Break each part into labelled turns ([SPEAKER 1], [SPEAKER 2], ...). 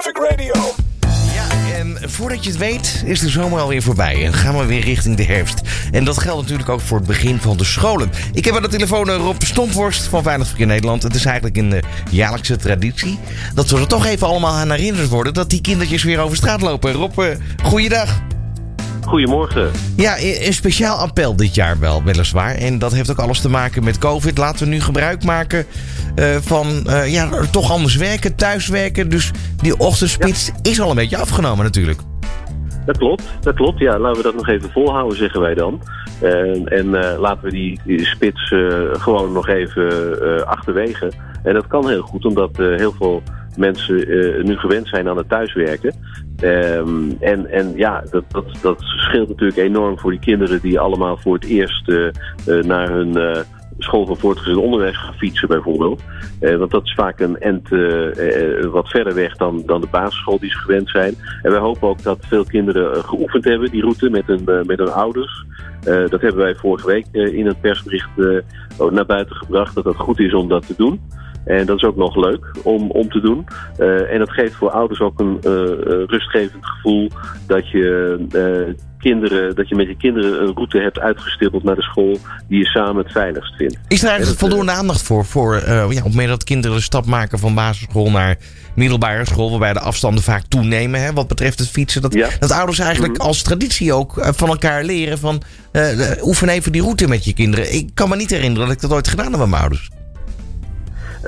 [SPEAKER 1] Traffic Radio.
[SPEAKER 2] Ja, en voordat je het weet is de zomer alweer voorbij en gaan we weer richting de herfst. En dat geldt natuurlijk ook voor het begin van de scholen. Ik heb aan de telefoon Rob Stompworst van Veilig Verkeer Nederland. Het is eigenlijk een uh, jaarlijkse traditie dat we er toch even allemaal aan herinnerd worden dat die kindertjes weer over straat lopen. Rob, uh, goeiedag.
[SPEAKER 3] Goedemorgen.
[SPEAKER 2] Ja, een speciaal appel dit jaar wel, weliswaar. En dat heeft ook alles te maken met COVID. Laten we nu gebruik maken uh, van uh, ja, toch anders werken, thuiswerken. Dus die ochtendspits ja. is al een beetje afgenomen natuurlijk.
[SPEAKER 3] Dat klopt, dat klopt. Ja, laten we dat nog even volhouden, zeggen wij dan. Uh, en laten we die, die spits gewoon nog even achterwege. En dat kan heel goed, omdat heel veel mensen nu gewend zijn aan het thuiswerken. Um, en, en ja, dat, dat, dat scheelt natuurlijk enorm voor die kinderen die allemaal voor het eerst uh, uh, naar hun school van voortgezet onderwijs gaan fietsen bijvoorbeeld. want dat is vaak een end wat verder weg dan, dan de basisschool die ze gewend zijn. En wij hopen ook dat veel kinderen geoefend hebben, die route, met hun, met hun ouders. dat hebben wij vorige week in een persbericht naar buiten gebracht, dat het goed is om dat te doen. En dat is ook nog leuk om, om te doen. Uh, en dat geeft voor ouders ook een uh, rustgevend gevoel dat je kinderen, dat je met je kinderen een route hebt uitgestippeld naar de school die je samen het veiligst vindt.
[SPEAKER 2] Is er eigenlijk voldoende aandacht voor, voor ja, op het moment dat kinderen de stap maken van basisschool naar middelbare school, waarbij de afstanden vaak toenemen hè, wat betreft het fietsen, dat, ja. dat ouders eigenlijk mm -hmm. als traditie ook van elkaar leren van oefen even die route met je kinderen. Ik kan me niet herinneren dat ik dat ooit gedaan heb met mijn ouders.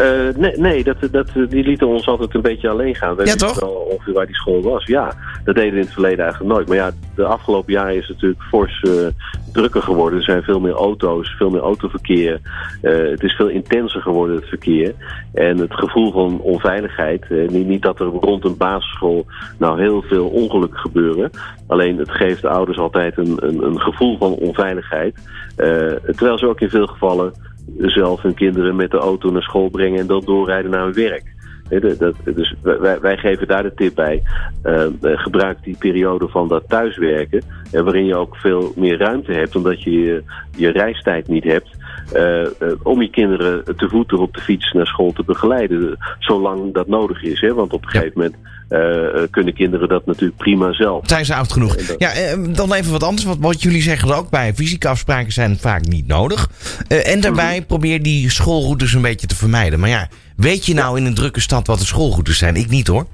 [SPEAKER 3] Uh, nee, nee dat, dat, die lieten ons altijd een beetje alleen gaan. We
[SPEAKER 2] ja, toch?
[SPEAKER 3] wel ongeveer waar die school was. Ja, dat deden we in het verleden eigenlijk nooit. Maar ja, de afgelopen jaren is het natuurlijk fors uh, drukker geworden. Er zijn veel meer auto's, veel meer autoverkeer. Uh, het is veel intenser geworden, het verkeer. En het gevoel van onveiligheid. niet, niet dat er rond een basisschool nou heel veel ongelukken gebeuren. Alleen het geeft de ouders altijd een, een, een gevoel van onveiligheid. terwijl ze ook in veel gevallen zelf hun kinderen met de auto naar school brengen en dan doorrijden naar hun werk. Dat, dus wij, wij, geven daar de tip bij. Uh, gebruik die periode van dat thuiswerken, uh, waarin je ook veel meer ruimte hebt, omdat je, je reistijd niet hebt. Uh, om je kinderen te voeten op de fiets naar school te begeleiden, zolang dat nodig is. Hè? Want op een gegeven moment uh, kunnen kinderen dat natuurlijk prima zelf.
[SPEAKER 2] Zijn ze oud genoeg? Dat... Ja, dan even wat anders. Wat, wat jullie zeggen ook bij. Fysieke afspraken zijn vaak niet nodig. en daarbij -hmm. probeer die schoolroutes een beetje te vermijden. Maar ja, weet je nou in een drukke stad wat de schoolroutes zijn? Ik niet hoor.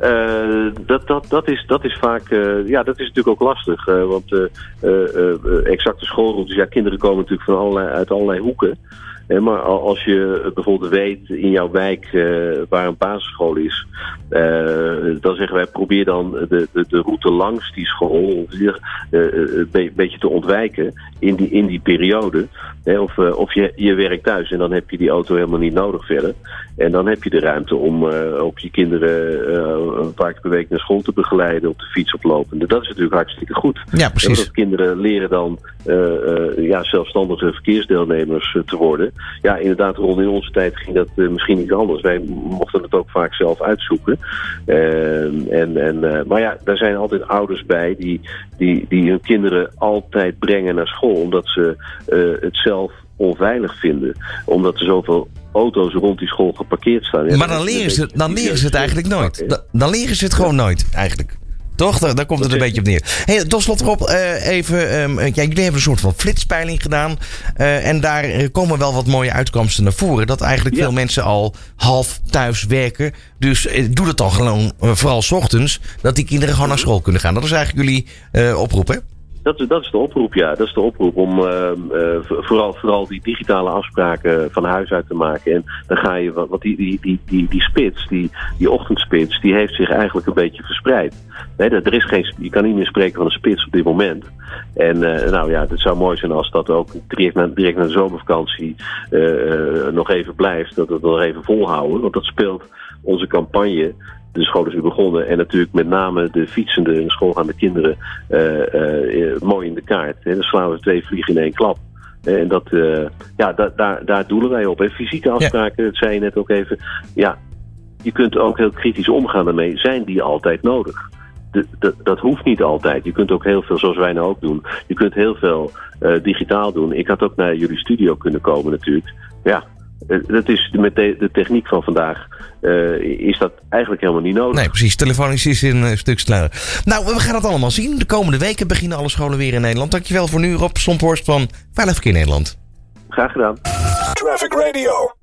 [SPEAKER 3] Uh, dat, dat, dat, is, dat is vaak, uh, ja, dat is natuurlijk ook lastig. Uh, want exacte schoolroutes, ja, kinderen komen natuurlijk van allerlei, uit allerlei hoeken. Maar als je bijvoorbeeld weet in jouw wijk waar een basisschool is, dan zeggen wij probeer dan de, de, de route langs die school een beetje te ontwijken in die, in die periode. Of, of je, je werkt thuis en dan heb je die auto helemaal niet nodig verder. En dan heb je de ruimte om ook je kinderen een paar keer per week naar school te begeleiden op de fiets oplopende. Dat is natuurlijk hartstikke goed.
[SPEAKER 2] Ja, precies.
[SPEAKER 3] En kinderen leren dan ja, zelfstandige verkeersdeelnemers te worden ja, inderdaad, rond in onze tijd ging dat uh, misschien iets anders. Wij mochten het ook vaak zelf uitzoeken. Uh, en, en, uh, maar ja, daar zijn altijd ouders bij die, die, die hun kinderen altijd brengen naar school. Omdat ze het zelf onveilig vinden. Omdat er zoveel auto's rond die school geparkeerd staan.
[SPEAKER 2] Maar dan leren ze, dan leren ze het eigenlijk nooit. Dan leren ze het gewoon nooit, eigenlijk. Toch? Daar, daar komt het een beetje op neer. Hey, tot slot erop, uh, even. Um, ja, jullie hebben een soort van flitspeiling gedaan. Uh, en daar komen wel wat mooie uitkomsten naar voren. Dat eigenlijk ja. veel mensen al half thuis werken. Dus uh, doe dat dan gewoon, vooral s ochtends. Dat die kinderen gewoon naar school kunnen gaan. Dat is eigenlijk jullie oproep, hè?
[SPEAKER 3] Dat, dat is de oproep, ja. Dat is de oproep om uh, uh, vooral, vooral die digitale afspraken van huis uit te maken. En dan ga je, want die, die, die, die, die spits, die, die ochtendspits, die heeft zich eigenlijk een beetje verspreid. Nee, er is geen, je kan niet meer spreken van een spits op dit moment. En uh, nou ja, het zou mooi zijn als dat ook direct na, direct na de zomervakantie nog even blijft. Dat we het nog even volhouden. Want dat speelt onze campagne de school is weer begonnen. En natuurlijk met name de fietsende en schoolgaande kinderen uh, uh, mooi in de kaart. En dan slaan we twee vliegen in één klap. En dat, uh, ja, da daar, daar doelen wij op. En fysieke afspraken, ja. dat zei je net ook even. Ja, je kunt ook heel kritisch omgaan daarmee. Zijn die altijd nodig? De, de, dat hoeft niet altijd. Je kunt ook heel veel, zoals wij nou ook doen. Je kunt heel veel digitaal doen. Ik had ook naar jullie studio kunnen komen natuurlijk. Ja, dat is met de, de, techniek van vandaag is dat eigenlijk helemaal niet nodig.
[SPEAKER 2] Nee, precies. Telefonisch is een stuk sneller. Nou, we gaan het allemaal zien. De komende weken beginnen alle scholen weer in Nederland. Dankjewel voor nu, Rob Stomphorst van Veilig Verkeer Nederland.
[SPEAKER 3] Graag gedaan. Traffic Radio.